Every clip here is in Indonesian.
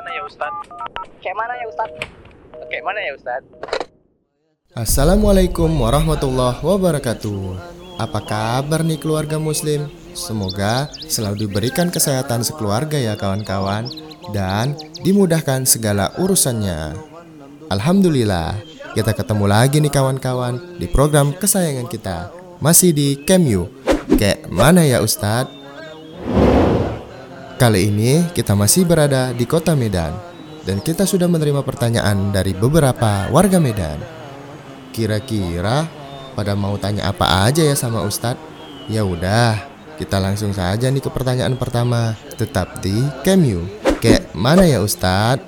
mana ya Ustad? Kayak mana ya Ustad? Kayak mana ya Ustad? Assalamualaikum warahmatullahi wabarakatuh. Apa kabar nih keluarga muslim? Semoga selalu diberikan kesehatan sekeluarga ya kawan-kawan dan dimudahkan segala urusannya. Alhamdulillah, kita ketemu lagi nih kawan-kawan di program kesayangan kita. Masih di Kemyu. Kayak mana ya Ustadz? Kali ini kita masih berada di kota Medan dan kita sudah menerima pertanyaan dari beberapa warga Medan. Kira-kira pada mau tanya apa aja ya sama Ustadz? Ya udah, kita langsung saja nih ke pertanyaan pertama. Tetap di Kemyu. Kayak mana ya Ustadz?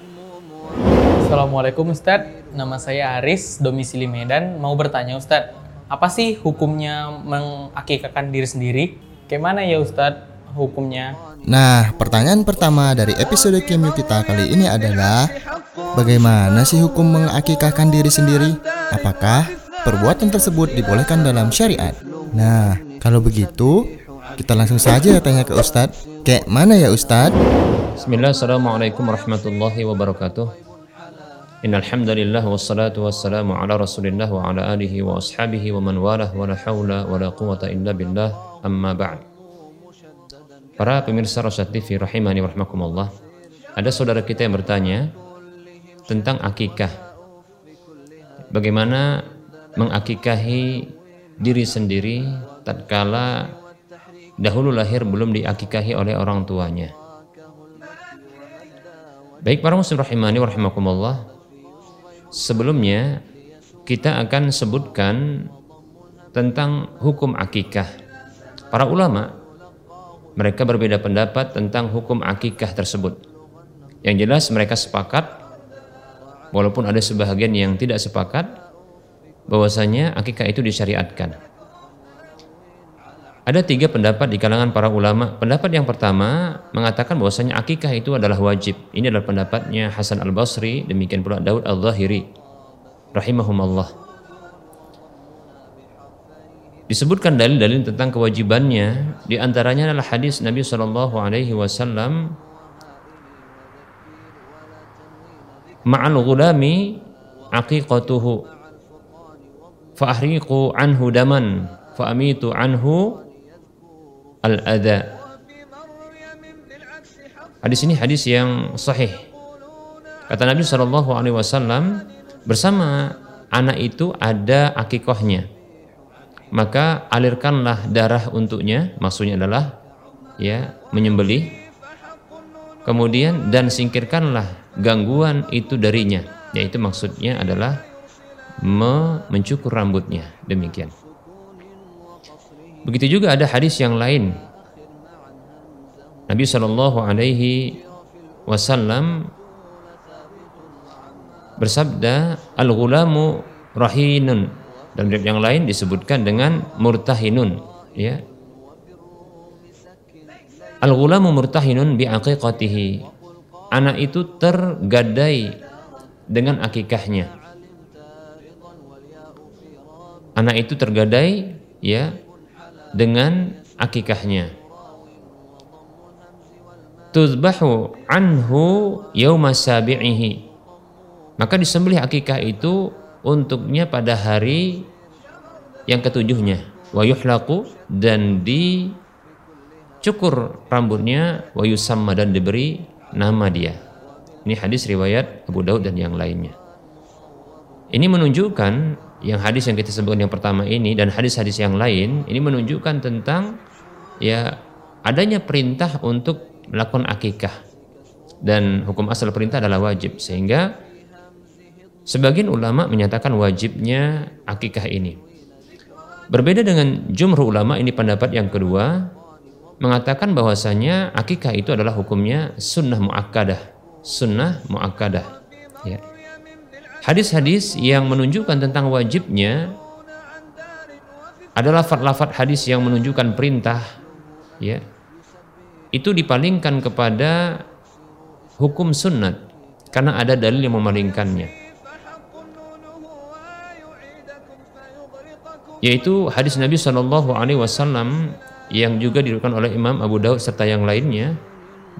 Assalamualaikum Ustadz, nama saya Aris, domisili Medan. Mau bertanya Ustadz, apa sih hukumnya mengakikahkan diri sendiri? Kayak mana ya Ustadz hukumnya? Nah, pertanyaan pertama dari episode Kemyu kita kali ini adalah Bagaimana sih hukum mengakikahkan diri sendiri? Apakah perbuatan tersebut dibolehkan dalam syariat? Nah, kalau begitu, kita langsung saja tanya ke Ustadz Kayak mana ya Ustadz? Bismillah, Assalamualaikum warahmatullahi wabarakatuh Innal hamdalillah wassalatu wassalamu ala Rasulillah wa ala alihi wa ashabihi wa man walah wa la haula wa la quwata illa billah amma ba'd. Para pemirsa Rasyad TV rahimani wa rahmakumullah. Ada saudara kita yang bertanya tentang akikah. Bagaimana mengakikahi diri sendiri tatkala dahulu lahir belum diakikahi oleh orang tuanya. Baik para muslim rahimani wa. Sebelumnya kita akan sebutkan tentang hukum akikah. Para ulama mereka berbeda pendapat tentang hukum akikah tersebut. Yang jelas mereka sepakat walaupun ada sebahagian yang tidak sepakat bahwasanya akikah itu disyariatkan. Ada tiga pendapat di kalangan para ulama. Pendapat yang pertama mengatakan bahwasanya akikah itu adalah wajib. Ini adalah pendapatnya Hasan Al Basri, demikian pula Daud Al Zahiri, rahimahumallah. Disebutkan dalil-dalil tentang kewajibannya, di antaranya adalah hadis Nabi Shallallahu Alaihi Wasallam, ma'al ghulami aqiqatuhu. Fa'ahriqu anhu daman. Fa'amitu anhu al-adha. Hadis ini hadis yang sahih. Kata Nabi Shallallahu Alaihi Wasallam bersama anak itu ada akikohnya. Maka alirkanlah darah untuknya, maksudnya adalah ya menyembelih. Kemudian dan singkirkanlah gangguan itu darinya, yaitu maksudnya adalah me mencukur rambutnya. Demikian. Begitu juga ada hadis yang lain Nabi Shallallahu Alaihi Wasallam bersabda al-ghulamu rahinun dan yang lain disebutkan dengan murtahinun ya. Al-ghulamu murtahinun bi aqiqatihi anak itu tergadai dengan akikahnya. Anak itu tergadai ya dengan akikahnya. Tuzbahu anhu yauma sabi'ihi. Maka disembelih akikah itu untuknya pada hari yang ketujuhnya. Wa yuhlaku dan dicukur rambutnya wa yusamma dan diberi nama dia. Ini hadis riwayat Abu Daud dan yang lainnya. Ini menunjukkan yang hadis yang kita sebutkan yang pertama ini dan hadis-hadis yang lain ini menunjukkan tentang ya adanya perintah untuk melakukan akikah. Dan hukum asal perintah adalah wajib sehingga sebagian ulama menyatakan wajibnya akikah ini. Berbeda dengan jumhur ulama ini pendapat yang kedua mengatakan bahwasanya akikah itu adalah hukumnya sunnah muakkadah. Sunnah muakkadah. Ya. Hadis-hadis yang menunjukkan tentang wajibnya adalah lafat-lafat hadis yang menunjukkan perintah ya. Itu dipalingkan kepada hukum sunnat karena ada dalil yang memalingkannya yaitu hadis Nabi Shallallahu Alaihi Wasallam yang juga diriwayatkan oleh Imam Abu Daud serta yang lainnya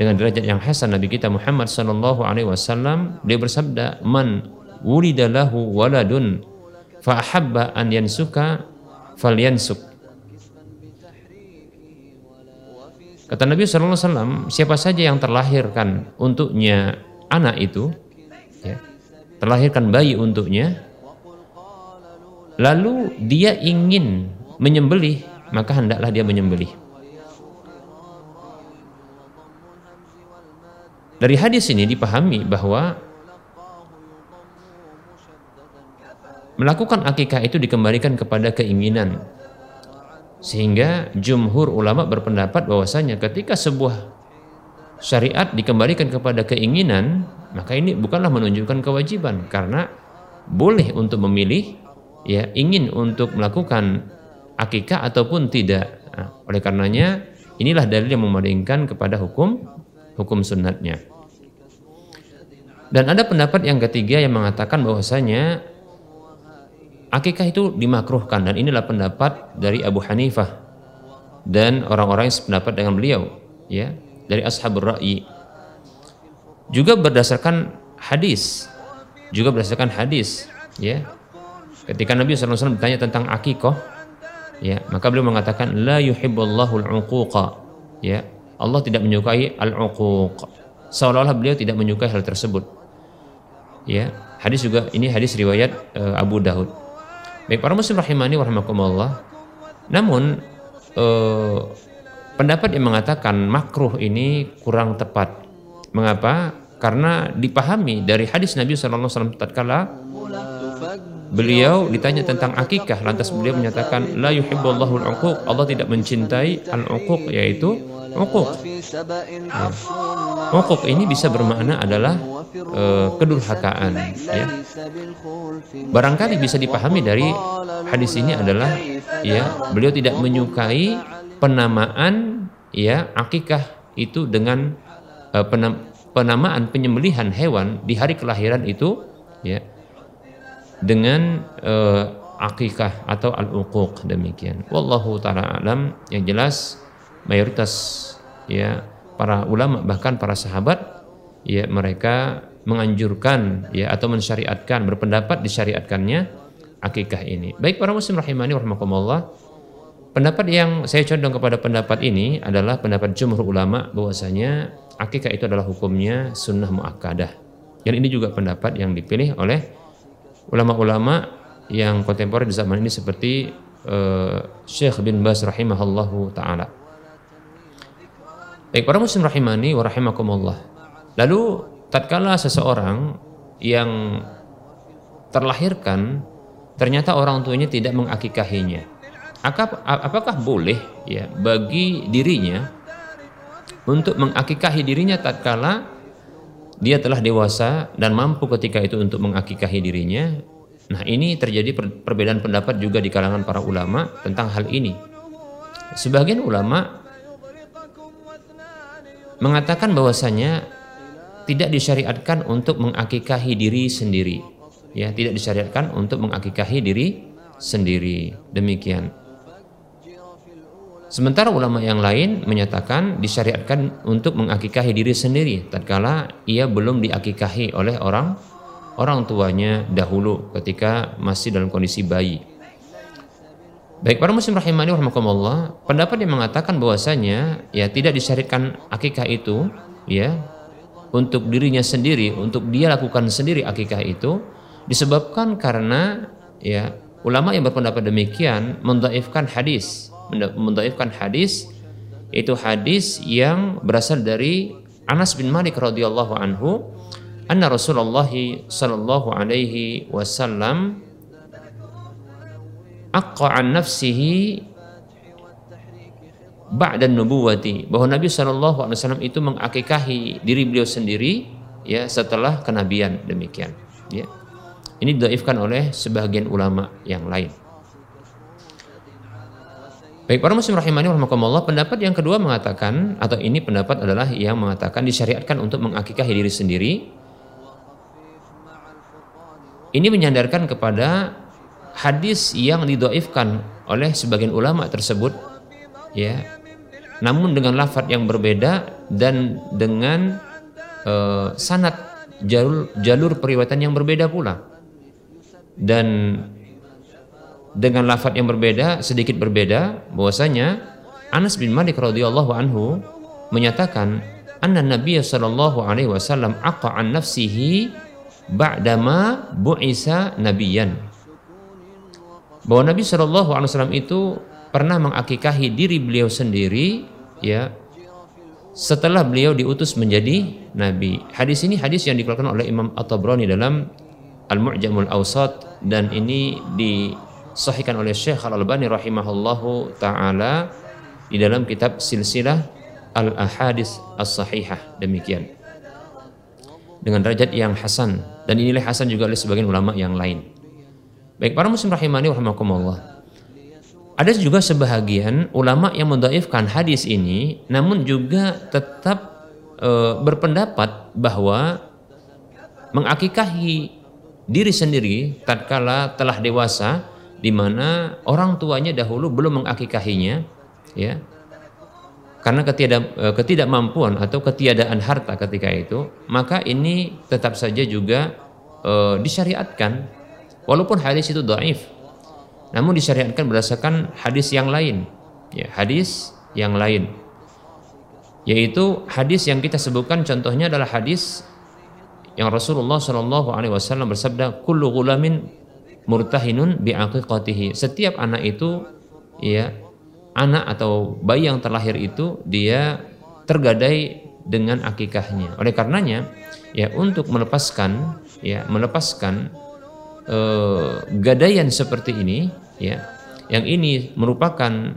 dengan derajat yang hasan Nabi kita Muhammad sallallahu alaihi wasallam. Dia bersabda man wulida lahu waladun fa ahabba an yansuka falyansuk. Kata Nabi sallallahu alaihi wasallam siapa saja yang terlahirkan untuknya anak itu ya, terlahirkan bayi untuknya lalu dia ingin menyembelih maka hendaklah dia menyembelih Dari hadis ini dipahami bahwa melakukan akikah itu dikembalikan kepada keinginan. Sehingga jumhur ulama berpendapat bahwasanya ketika sebuah syariat dikembalikan kepada keinginan, maka ini bukanlah menunjukkan kewajiban karena boleh untuk memilih ya ingin untuk melakukan akikah ataupun tidak. Nah, oleh karenanya inilah dalil yang memadingkan kepada hukum hukum sunnatnya. Dan ada pendapat yang ketiga yang mengatakan bahwasanya akikah itu dimakruhkan dan inilah pendapat dari Abu Hanifah dan orang-orang yang sependapat dengan beliau ya dari ashabur ra'yi juga berdasarkan hadis juga berdasarkan hadis ya ketika Nabi SAW bertanya tentang akikah ya maka beliau mengatakan la yuhibbullahu al-uquqa. Ya Allah tidak menyukai al-uquq. Seolah-olah beliau tidak menyukai hal tersebut. Ya hadis juga ini hadis riwayat uh, Abu Daud. Baik para muslim rahimani warahmatullah namun uh, pendapat yang mengatakan makruh ini kurang tepat. Mengapa? Karena dipahami dari hadis Nabi SAW tatkala beliau ditanya tentang akikah. Lantas beliau menyatakan la yuhibbullahu al-uquq. Allah tidak mencintai al-uquq yaitu uquq. Ya. uquq ini bisa bermakna adalah uh, kedurhakaan ya. Barangkali bisa dipahami dari hadis ini adalah ya beliau tidak menyukai penamaan ya akikah itu dengan uh, penam, penamaan penyembelihan hewan di hari kelahiran itu ya dengan uh, akikah atau al-uquq demikian wallahu taala alam yang jelas mayoritas ya para ulama bahkan para sahabat ya mereka menganjurkan ya atau mensyariatkan berpendapat disyariatkannya akikah ini. Baik para muslim rahimani warahmatullah. Pendapat yang saya condong kepada pendapat ini adalah pendapat jumhur ulama bahwasanya akikah itu adalah hukumnya sunnah muakkadah. Dan ini juga pendapat yang dipilih oleh ulama-ulama yang kontemporer di zaman ini seperti uh, Syekh bin Bas rahimahullahu taala. Baik para muslim rahimani wa rahimakumullah. Lalu tatkala seseorang yang terlahirkan ternyata orang tuanya tidak mengakikahinya. Apakah boleh ya bagi dirinya untuk mengakikahi dirinya tatkala dia telah dewasa dan mampu ketika itu untuk mengakikahi dirinya? Nah, ini terjadi perbedaan pendapat juga di kalangan para ulama tentang hal ini. Sebagian ulama mengatakan bahwasanya tidak disyariatkan untuk mengakikahi diri sendiri. Ya, tidak disyariatkan untuk mengakikahi diri sendiri. Demikian. Sementara ulama yang lain menyatakan disyariatkan untuk mengakikahi diri sendiri tatkala ia belum diakikahi oleh orang orang tuanya dahulu ketika masih dalam kondisi bayi. Baik para muslim rahimani rahimakumullah, pendapat yang mengatakan bahwasanya ya tidak disyariatkan akikah itu ya untuk dirinya sendiri, untuk dia lakukan sendiri akikah itu disebabkan karena ya ulama yang berpendapat demikian mendaifkan hadis, mendaifkan hadis itu hadis yang berasal dari Anas bin Malik radhiyallahu anhu anna Rasulullah sallallahu alaihi wasallam aqqa an nafsihi ba'da nubuwati bahwa Nabi Shallallahu alaihi wasallam itu mengakikahi diri beliau sendiri ya setelah kenabian demikian ya. Ini didoifkan oleh sebagian ulama yang lain. Baik para muslim rahimani rahimakumullah, pendapat yang kedua mengatakan atau ini pendapat adalah yang mengatakan disyariatkan untuk mengakikahi diri sendiri. Ini menyandarkan kepada hadis yang didoifkan oleh sebagian ulama tersebut ya namun dengan lafadz yang berbeda dan dengan eh, sanad jalur jalur periwayatan yang berbeda pula. Dan dengan lafadz yang berbeda, sedikit berbeda, bahwasanya Anas bin Malik radhiyallahu anhu menyatakan anna Nabi sallallahu alaihi wasallam aqa an nafsihi ba'dama bu'isa nabiyan. Bahwa Nabi sallallahu alaihi wasallam itu pernah mengakikahi diri beliau sendiri ya setelah beliau diutus menjadi nabi. Hadis ini hadis yang dikeluarkan oleh Imam At-Tabrani dalam Al-Mu'jamul Awsat dan ini disahihkan oleh Syekh Al-Albani rahimahullahu taala di dalam kitab Silsilah Al-Ahadis As-Sahihah demikian. Dengan derajat yang hasan dan inilah hasan juga oleh sebagian ulama yang lain. Baik para muslim rahimani rahimakumullah. Ada juga sebahagian ulama yang mendaifkan hadis ini namun juga tetap e, berpendapat bahwa mengakikahi diri sendiri tatkala telah dewasa di mana orang tuanya dahulu belum mengakikahinya ya. Karena ketidak, eh, ketidakmampuan atau ketiadaan harta ketika itu maka ini tetap saja juga e, disyariatkan. Walaupun hadis itu dhaif namun disyariatkan berdasarkan hadis yang lain ya hadis yang lain. Yaitu hadis yang kita sebutkan contohnya adalah hadis yang Rasulullah Shallallahu Alaihi Wasallam bersabda, "Kullu gulamin murtahinun biaqiqatihi." Setiap anak itu, ya, anak atau bayi yang terlahir itu dia tergadai dengan akikahnya. Oleh karenanya, ya untuk melepaskan, ya melepaskan eh, gadaian seperti ini, ya, yang ini merupakan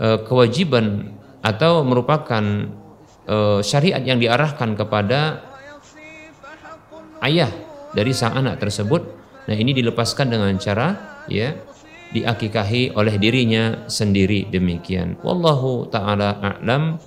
eh, kewajiban atau merupakan eh, syariat yang diarahkan kepada ayah dari sang anak tersebut. Nah, ini dilepaskan dengan cara ya diakikahi oleh dirinya sendiri demikian. Wallahu taala a'lam.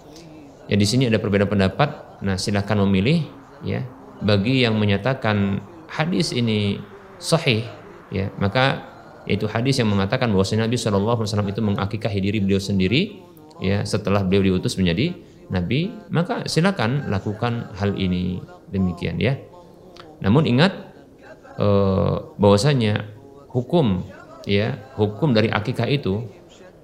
Ya di sini ada perbedaan pendapat. Nah, silahkan memilih ya. Bagi yang menyatakan hadis ini sahih ya, maka yaitu hadis yang mengatakan bahwa Nabi Shallallahu alaihi wasallam itu mengakikahi diri beliau sendiri ya setelah beliau diutus menjadi nabi, maka silakan lakukan hal ini demikian ya. Namun ingat eh, bahwasanya hukum ya hukum dari akikah itu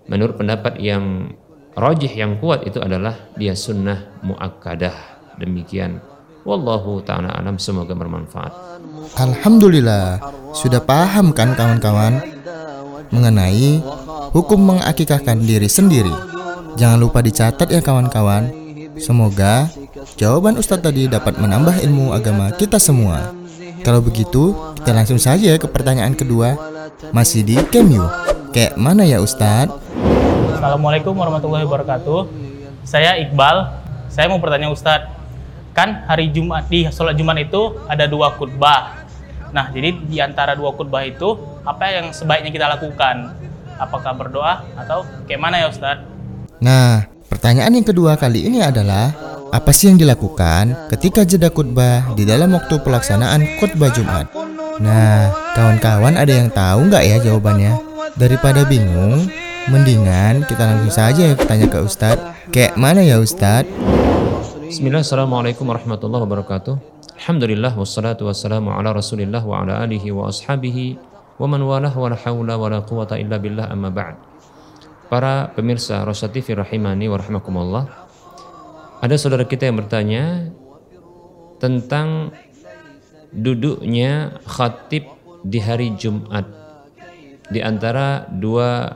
menurut pendapat yang rojih yang kuat itu adalah dia sunnah muakkadah demikian wallahu taala alam semoga bermanfaat Alhamdulillah, sudah paham kan kawan-kawan mengenai hukum mengakikahkan diri sendiri. Jangan lupa dicatat ya kawan-kawan. Semoga jawaban Ustadz tadi dapat menambah ilmu agama kita semua. Kalau begitu, kita langsung saja ke pertanyaan kedua. Masih di Kemyu. Kayak mana ya Ustadz? Assalamualaikum warahmatullahi wabarakatuh. Saya Iqbal. Saya mau bertanya Ustadz. Kan hari Jumat di sholat Jumat itu ada dua khutbah. Nah, jadi di antara dua khutbah itu apa yang sebaiknya kita lakukan? Apakah berdoa atau kayak mana ya Ustadz? Nah, pertanyaan yang kedua kali ini adalah apa sih yang dilakukan ketika jeda khutbah di dalam waktu pelaksanaan khutbah Jumat? Nah, kawan-kawan ada yang tahu nggak ya jawabannya? Daripada bingung, mendingan kita langsung saja ya tanya ke Ustadz. Kayak mana ya Ustadz? Bismillah, Assalamualaikum warahmatullahi wabarakatuh Alhamdulillah, wassalatu wassalamu ala rasulillah wa ala alihi wa ashabihi wa man walah wa la hawla wa la quwata illa billah amma ba'd Para pemirsa Rosa TV rahimani wa rahmakumullah Ada saudara kita yang bertanya tentang duduknya khatib di hari Jumat di antara dua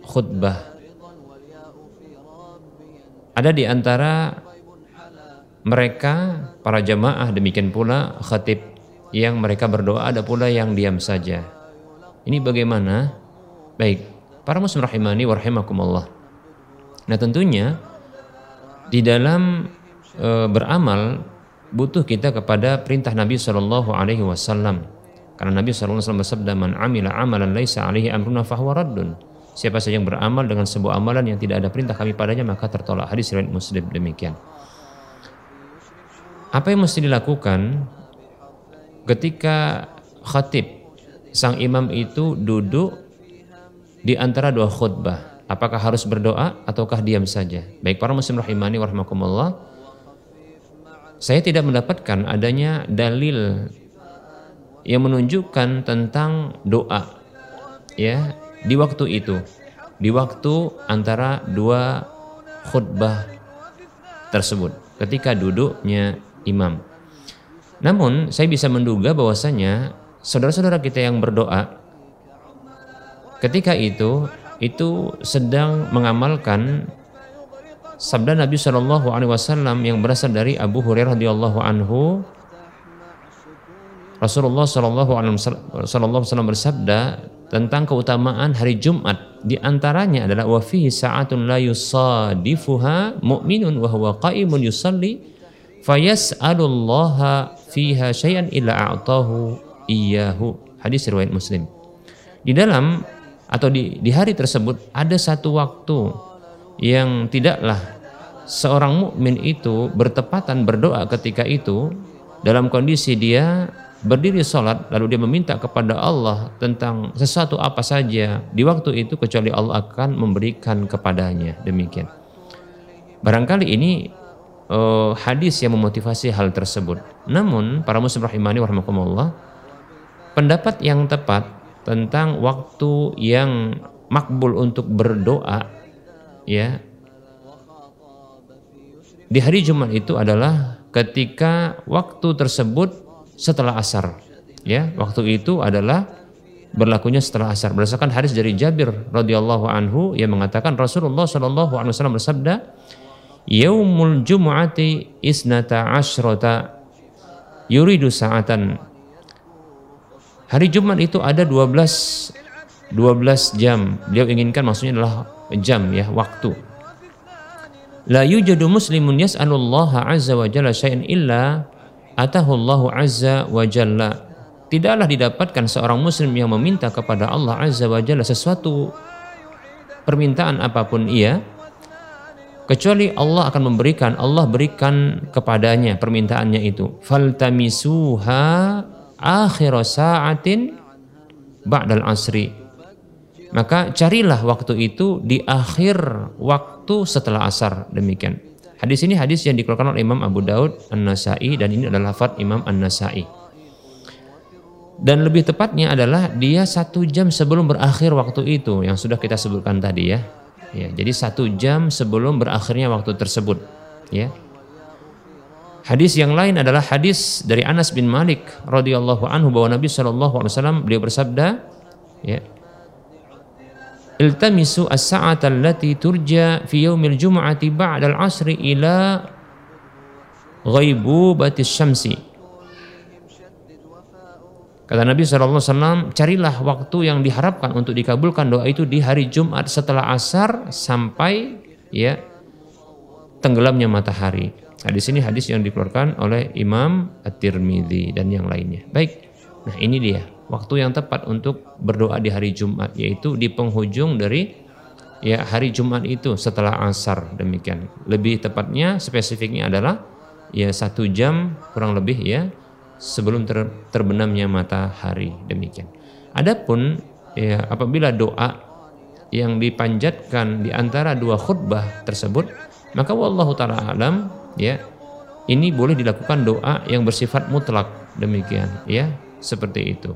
khutbah. Ada di antara mereka para jamaah demikian pula khatib yang mereka berdoa ada pula yang diam saja. Ini bagaimana? Baik, para muslim rahimani wa rahimakumullah. Nah, tentunya di dalam e, beramal butuh kita kepada perintah Nabi Shallallahu alaihi wasallam. Karena Nabi Shallallahu wasallam bersabda, "Man amila amalan laisa alaihi amruna fahuwa raddun." Siapa saja yang beramal dengan sebuah amalan yang tidak ada perintah kami padanya maka tertolak. Hadis riwayat Muslim demikian. Apa yang mesti dilakukan ketika khatib sang imam itu duduk di antara dua khutbah? Apakah harus berdoa ataukah diam saja? Baik para muslim rahimani warahmatullah. saya tidak mendapatkan adanya dalil yang menunjukkan tentang doa ya di waktu itu di waktu antara dua khutbah tersebut ketika duduknya imam. Namun saya bisa menduga bahwasanya saudara-saudara kita yang berdoa ketika itu itu sedang mengamalkan sabda Nabi Shallallahu Alaihi Wasallam yang berasal dari Abu Hurairah radhiyallahu anhu. Rasulullah Shallallahu Alaihi Wasallam bersabda tentang keutamaan hari Jumat. Di antaranya adalah wa fihi sa'atun la yusadifuha mu'minun wa huwa qa'imun yusalli fayas'alullaha fiha syai'an illa a'tahu iyyahu. Hadis riwayat Muslim. Di dalam atau di, di hari tersebut ada satu waktu yang tidaklah seorang mukmin itu bertepatan berdoa ketika itu dalam kondisi dia berdiri sholat lalu dia meminta kepada Allah tentang sesuatu apa saja di waktu itu kecuali Allah akan memberikan kepadanya. Demikian. Barangkali ini uh, hadis yang memotivasi hal tersebut. Namun para muslim rahimani warahmatullah pendapat yang tepat tentang waktu yang makbul untuk berdoa ya. Di hari Jumat itu adalah ketika waktu tersebut setelah asar ya. Waktu itu adalah berlakunya setelah asar. Berdasarkan hadis dari Jabir radhiyallahu anhu yang mengatakan Rasulullah shallallahu alaihi wasallam bersabda yaumul jumu'ati isnata asyrata yuridu sa'atan Hari Jumat itu ada 12 12 jam. Beliau inginkan maksudnya adalah jam ya, waktu. La yujadu muslimun yas'alullaha azza wa jalla syai'an illa atahu Allahu azza wa jalla. Tidaklah didapatkan seorang muslim yang meminta kepada Allah azza wa jalla sesuatu permintaan apa pun ia kecuali Allah akan memberikan Allah berikan kepadanya permintaannya itu faltamisuha akhir sa'atin ba'dal asri. Maka carilah waktu itu di akhir waktu setelah asar demikian. Hadis ini hadis yang dikeluarkan oleh Imam Abu Daud An-Nasai dan ini adalah lafaz Imam An-Nasai. Dan lebih tepatnya adalah dia satu jam sebelum berakhir waktu itu yang sudah kita sebutkan tadi ya. Ya, jadi satu jam sebelum berakhirnya waktu tersebut. Ya, Hadis yang lain adalah hadis dari Anas bin Malik radhiyallahu anhu bahwa Nabi wasallam beliau bersabda ya Iltamisu as-sa'ata allati turja fi yaumil jum'ati ba'da al-'asri ila ghaibubatis syamsi Kata Nabi SAW, carilah waktu yang diharapkan untuk dikabulkan doa itu di hari Jumat setelah asar sampai ya tenggelamnya matahari. Hadis ini hadis yang dikeluarkan oleh Imam At-Tirmidzi dan yang lainnya. Baik. Nah, ini dia waktu yang tepat untuk berdoa di hari Jumat yaitu di penghujung dari ya hari Jumat itu setelah asar demikian. Lebih tepatnya spesifiknya adalah ya satu jam kurang lebih ya sebelum ter, terbenamnya matahari demikian. Adapun ya apabila doa yang dipanjatkan di antara dua khutbah tersebut maka wallahu taala alam ya. Ini boleh dilakukan doa yang bersifat mutlak. Demikian ya. Seperti itu.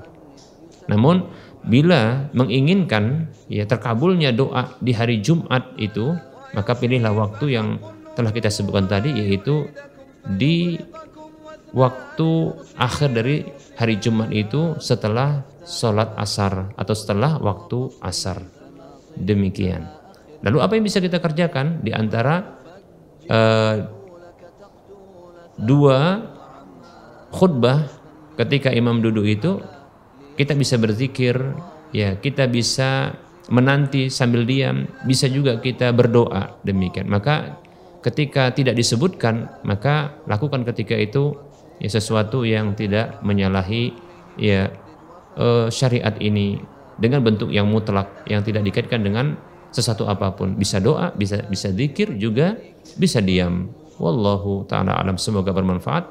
Namun bila menginginkan ya terkabulnya doa di hari Jumat itu maka pilihlah waktu yang telah kita sebutkan tadi yaitu di waktu akhir dari hari Jumat itu setelah sholat asar atau setelah waktu asar. Demikian. Lalu apa yang bisa kita kerjakan? Di antara uh, dua khutbah ketika imam duduk itu kita bisa berzikir ya kita bisa menanti sambil diam bisa juga kita berdoa demikian. Maka ketika tidak disebutkan maka lakukan ketika itu ya sesuatu yang tidak menyalahi ya uh, syariat ini dengan bentuk yang mutlak yang tidak dikaitkan dengan sesuatu apa pun. Bisa doa bisa bisa zikir juga bisa diam Wallahu ta'ala alam semoga bermanfaat.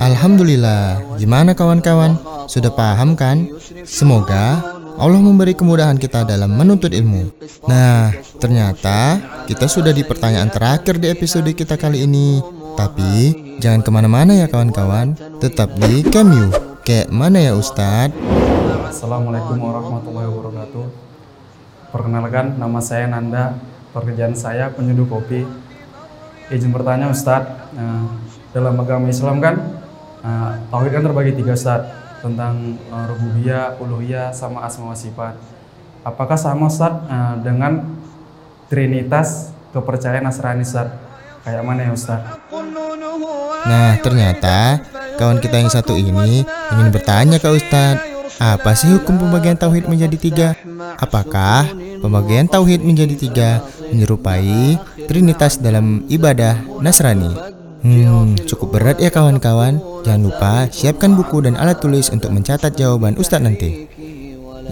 Alhamdulillah. Gimana kawan-kawan? Sudah paham kan? Semoga Allah memberi kemudahan kita dalam menuntut ilmu. Nah, ternyata kita sudah di pertanyaan terakhir di episode kita kali ini. Tapi jangan ke mana-mana ya kawan-kawan, tetap di Cameo. Kayak mana ya Ustadz? Assalamualaikum warahmatullahi wabarakatuh. Perkenalkan, nama saya Nanda. Pekerjaan saya penyeduh kopi. Izin bertanya Ustadz, eh, dalam agama Islam kan eh, tauhid kan terbagi tiga Ustadz tentang eh, rububiyah, uluhiyah, sama asma wa sifat. Apakah sama Ustadz eh, dengan trinitas kepercayaan Nasrani Ustadz? Kayak mana ya Ustadz? Nah, ternyata kawan kita yang satu ini ingin bertanya ke Ustadz, apa sih hukum pembagian tauhid menjadi tiga? Apakah pembagian tauhid menjadi tiga menyerupai trinitas dalam ibadah Nasrani? Hmm, cukup berat ya kawan-kawan. Jangan lupa siapkan buku dan alat tulis untuk mencatat jawaban Ustadz nanti.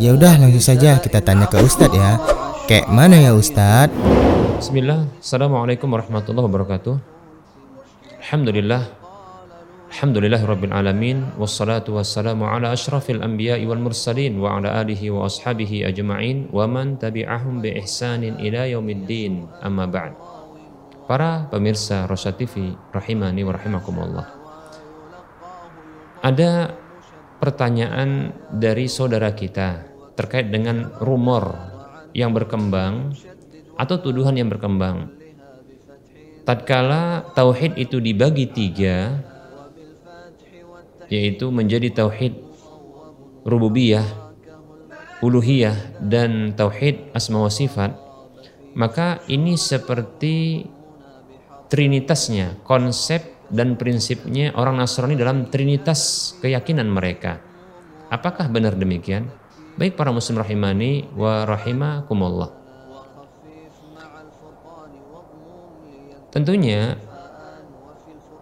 Ya udah langsung saja kita tanya ke Ustadz ya. Kayak mana ya Ustadz? Bismillah, Assalamualaikum warahmatullahi wabarakatuh. Alhamdulillah, Alhamdulillah Rabbil Alamin. Wassalatu wassalamu ala ashrafil anbiya wal mursalin Wa ala alihi wa ashabihi ajma'in Wa man tabi'ahum bi ihsanin ila yaumiddin. Amma ba'd. Para pemirsa Rosya TV Rahimani wa rahimakumullah. Ada pertanyaan dari saudara kita Terkait dengan rumor yang berkembang Atau tuduhan yang berkembang. Tatkala tauhid itu dibagi tiga yaitu menjadi tauhid rububiyah uluhiyah dan tauhid asma wa sifat maka ini seperti trinitasnya konsep dan prinsipnya orang Nasrani dalam trinitas keyakinan mereka. Apakah benar demikian? Baik para muslim rahimani wa rahimakumullah. Tentunya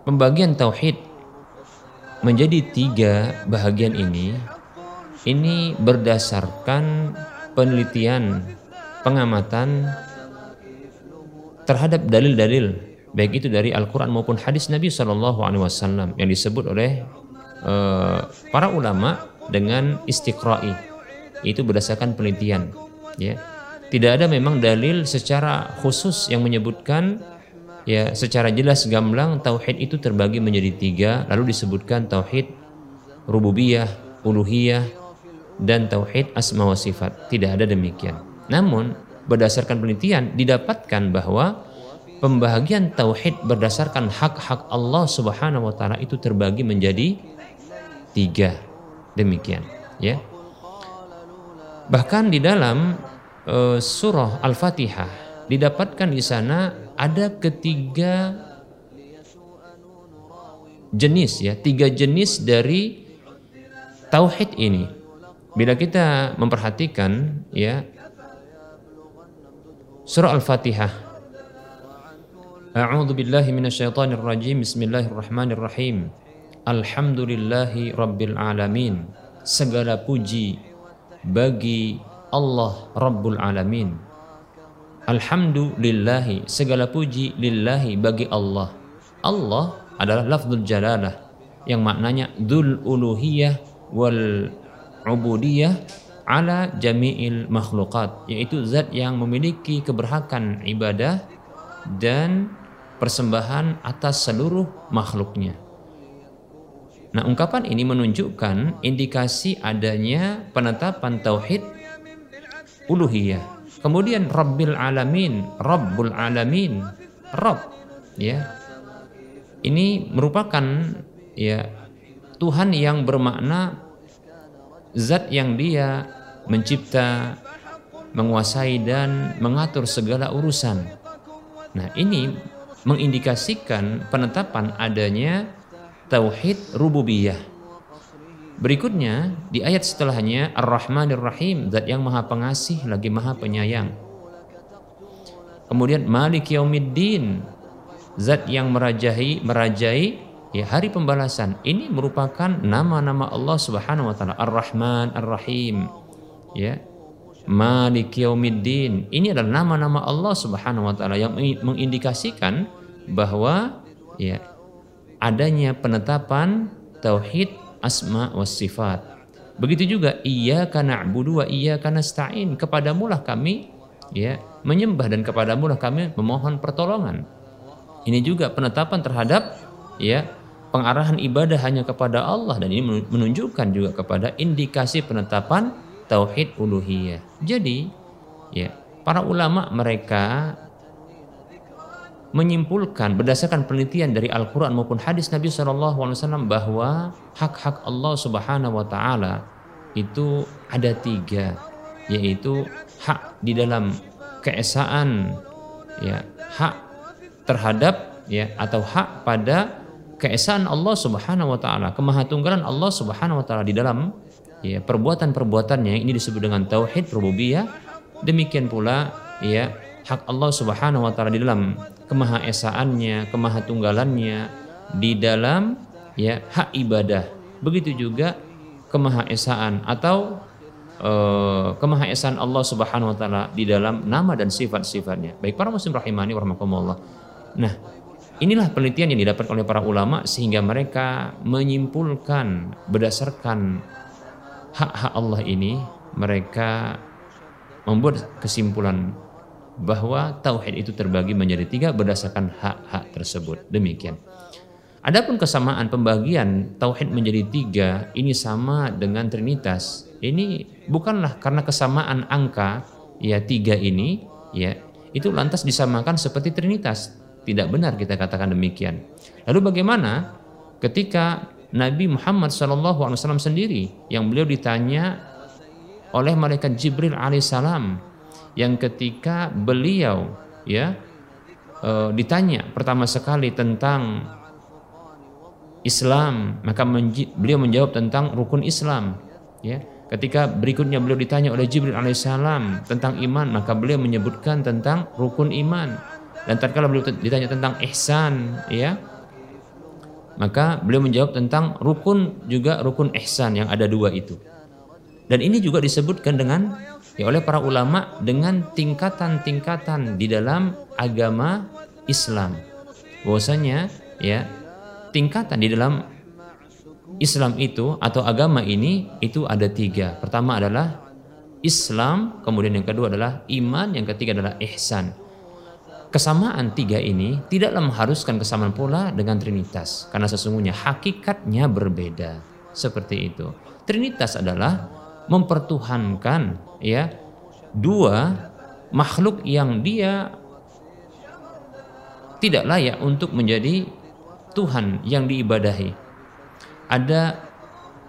pembagian tauhid menjadi tiga bahagian ini ini berdasarkan penelitian pengamatan terhadap dalil-dalil baik itu dari Al-Quran maupun hadis Nabi Shallallahu Alaihi Wasallam yang disebut oleh uh, para ulama dengan istiqra'i itu berdasarkan penelitian ya. Tidak ada memang dalil secara khusus yang menyebutkan ya secara jelas gamblang tauhid itu terbagi menjadi tiga lalu disebutkan tauhid rububiyah uluhiyah dan tauhid asma wa sifat. Tidak ada demikian. Namun berdasarkan penelitian didapatkan bahwa pembahagian tauhid berdasarkan hak-hak Allah Subhanahu wa taala itu terbagi menjadi tiga. Demikian ya. Bahkan di dalam uh, surah Al-Fatihah didapatkan di sana ada ketiga jenis ya, tiga jenis dari tauhid ini. Bila kita memperhatikan ya surah Al-Fatihah A'udzu billahi minasyaitonir rajim. Bismillahirrahmanirrahim. Alhamdulillahi rabbil alamin. Segala puji bagi Allah Rabbul Alamin Alhamdulillahi segala puji lillahi bagi Allah. Allah adalah lafzul jalalah yang maknanya dzul uluhiyah wal ubudiyah ala jami'il makhluqat yaitu zat yang memiliki keberhakan ibadah dan persembahan atas seluruh makhluknya. Nah, ungkapan ini menunjukkan indikasi adanya penetapan tauhid uluhiyah Kemudian Rabbil Alamin, Rabbul Alamin, Rabb ya. Ini merupakan ya Tuhan yang bermakna zat yang dia mencipta, menguasai dan mengatur segala urusan. Nah, ini mengindikasikan penetapan adanya tauhid rububiyah Berikutnya di ayat setelahnya Ar-Rahmanir Rahim, zat yang Maha Pengasih lagi Maha Penyayang. Kemudian Malik Yaumiddin, zat yang merajahi merajai ya hari pembalasan. Ini merupakan nama-nama Allah Subhanahu wa taala Ar-Rahman Ar-Rahim. Ya. Malik Yaumiddin. Ini adalah nama-nama Allah Subhanahu wa taala yang mengindikasikan bahwa ya adanya penetapan tauhid asma was sifat. Begitu juga iya karena na'budu wa iyyaka nasta'in. Kepadamu lah kami ya menyembah dan kepadamu lah kami memohon pertolongan. Ini juga penetapan terhadap ya pengarahan ibadah hanya kepada Allah dan ini menunjukkan juga kepada indikasi penetapan tauhid uluhiyah. Jadi ya para ulama mereka menyimpulkan berdasarkan penelitian dari Al-Quran maupun hadis Nabi SAW bahwa hak-hak Allah Subhanahu Wa Taala itu ada tiga, yaitu hak di dalam keesaan, ya hak terhadap ya atau hak pada keesaan Allah Subhanahu Wa Taala, kemahatunggalan Allah Subhanahu Wa Taala di dalam ya perbuatan-perbuatannya ini disebut dengan tauhid rububiyah. Demikian pula ya hak Allah Subhanahu Wa Taala di dalam kemahaesaannya, kemahatunggalannya di dalam ya hak ibadah. Begitu juga kemahaesaan atau uh, kemahaesaan Allah Subhanahu wa taala di dalam nama dan sifat-sifatnya. Baik para muslim rahimani warahmatullah. Nah, inilah penelitian yang didapat oleh para ulama sehingga mereka menyimpulkan berdasarkan hak-hak Allah ini mereka membuat kesimpulan bahwa tauhid itu terbagi menjadi tiga berdasarkan hak-hak tersebut. Demikian. Adapun kesamaan pembagian tauhid menjadi tiga ini sama dengan trinitas. Ini bukanlah karena kesamaan angka ya tiga ini ya itu lantas disamakan seperti trinitas. Tidak benar kita katakan demikian. Lalu bagaimana ketika Nabi Muhammad SAW sendiri yang beliau ditanya oleh malaikat Jibril alaihissalam yang ketika beliau ya e, ditanya pertama sekali tentang Islam maka menji, beliau menjawab tentang rukun Islam ya. Ketika berikutnya beliau ditanya oleh Jibril alaihissalam tentang iman maka beliau menyebutkan tentang rukun iman. Dan tatkala beliau ditanya tentang ihsan ya maka beliau menjawab tentang rukun juga rukun ihsan yang ada dua itu. Dan ini juga disebutkan dengan ya oleh para ulama dengan tingkatan-tingkatan di dalam agama Islam. Bahwasanya ya tingkatan di dalam Islam itu atau agama ini itu ada tiga. Pertama adalah Islam, kemudian yang kedua adalah iman, yang ketiga adalah ihsan. Kesamaan tiga ini tidaklah mengharuskan kesamaan pula dengan Trinitas, karena sesungguhnya hakikatnya berbeda. Seperti itu. Trinitas adalah mempertuhankan ya dua makhluk yang dia tidak layak untuk menjadi Tuhan yang diibadahi. Ada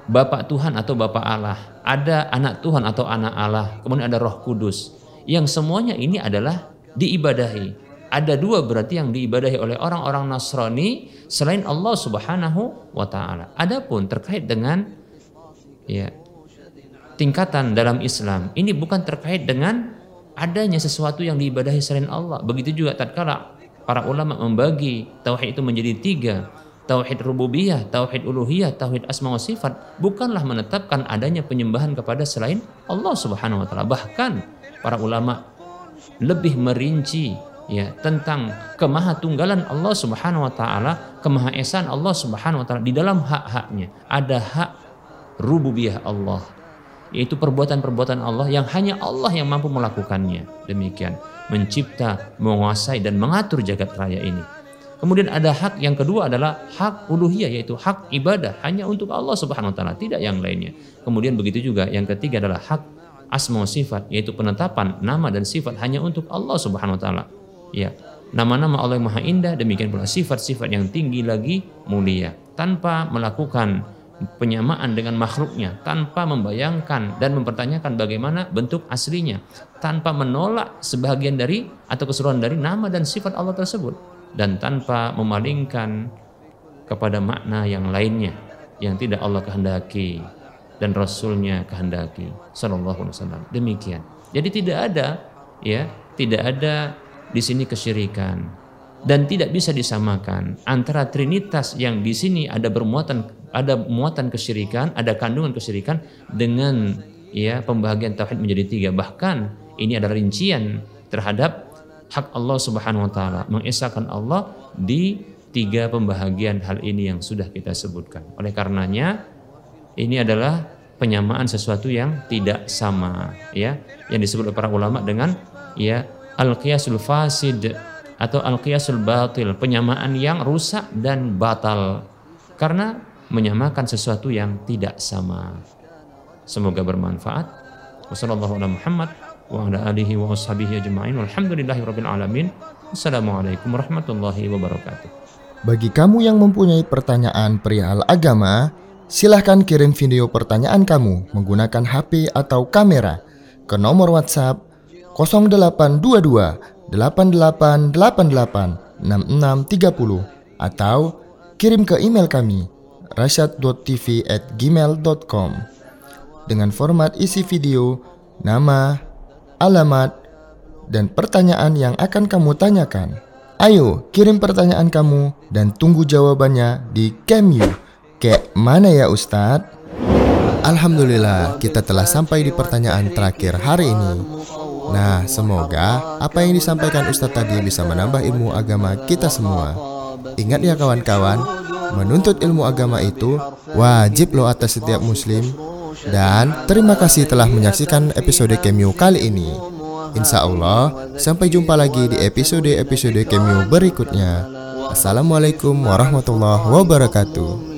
Bapak Tuhan atau Bapak Allah, ada anak Tuhan atau anak Allah, kemudian ada Roh Kudus. Yang semuanya ini adalah diibadahi. Ada dua berarti yang diibadahi oleh orang-orang Nasrani selain Allah Subhanahu wa taala. Adapun terkait dengan ya tingkatan dalam Islam ini bukan terkait dengan adanya sesuatu yang diibadahi selain Allah. Begitu juga tatkala para ulama membagi tauhid itu menjadi tiga, tauhid rububiyah, tauhid uluhiyah, tauhid asma wa sifat, bukanlah menetapkan adanya penyembahan kepada selain Allah Subhanahu wa taala. Bahkan para ulama lebih merinci ya tentang kemahatunggalan Allah Subhanahu wa taala, kemahaesaan Allah Subhanahu wa taala di dalam hak-haknya. Ada hak rububiyah Allah, yaitu perbuatan-perbuatan Allah yang hanya Allah yang mampu melakukannya. Demikian, mencipta, menguasai dan mengatur jagat raya ini. Kemudian ada hak yang kedua adalah hak uluhiyah yaitu hak ibadah hanya untuk Allah Subhanahu wa taala, tidak yang lainnya. Kemudian begitu juga yang ketiga adalah hak asma sifat yaitu penetapan nama dan sifat hanya untuk Allah Subhanahu wa taala. Ya, nama-nama Allah yang Maha Indah demikian pula sifat-sifat yang tinggi lagi mulia tanpa melakukan penyamaan dengan makhluknya tanpa membayangkan dan mempertanyakan bagaimana bentuk aslinya tanpa menolak sebagian dari atau keseluruhan dari nama dan sifat Allah tersebut dan tanpa memalingkan kepada makna yang lainnya yang tidak Allah kehendaki dan Rasulnya kehendaki Sallallahu Alaihi Wasallam. Demikian. Jadi tidak ada ya tidak ada di sini kesyirikan dan tidak bisa disamakan antara trinitas yang di sini ada bermuatan ada muatan kesyirikan, ada kandungan kesyirikan dengan ya pembahagian tauhid menjadi tiga. Bahkan ini ada rincian terhadap hak Allah Subhanahu wa taala, mengesahkan Allah di tiga pembahagian hal ini yang sudah kita sebutkan. Oleh karenanya ini adalah penyamaan sesuatu yang tidak sama ya yang disebut oleh para ulama dengan ya al-qiyasul fasid atau al-qiyasul batil, penyamaan yang rusak dan batal karena menyamakan sesuatu yang tidak sama. Semoga bermanfaat. Wassalamualaikum warahmatullahi wabarakatuh. Bagi kamu yang mempunyai pertanyaan perihal agama, silahkan kirim video pertanyaan kamu menggunakan HP atau kamera ke nomor WhatsApp 0822 8888 6630 atau kirim ke email kami rasyad.tv at gmail.com dengan format isi video, nama, alamat, dan pertanyaan yang akan kamu tanyakan. Ayo, kirim pertanyaan kamu dan tunggu jawabannya di Cameo. Kayak mana ya Ustadz? Alhamdulillah, kita telah sampai di pertanyaan terakhir hari ini. Nah, semoga apa yang disampaikan Ustadz tadi bisa menambah ilmu agama kita semua. Ingat ya kawan-kawan, menuntut ilmu agama itu wajib loh atas setiap muslim. Dan terima kasih telah menyaksikan episode Cameo kali ini. Insya Allah, sampai jumpa lagi di episode-episode Cameo berikutnya. Assalamualaikum warahmatullahi wabarakatuh.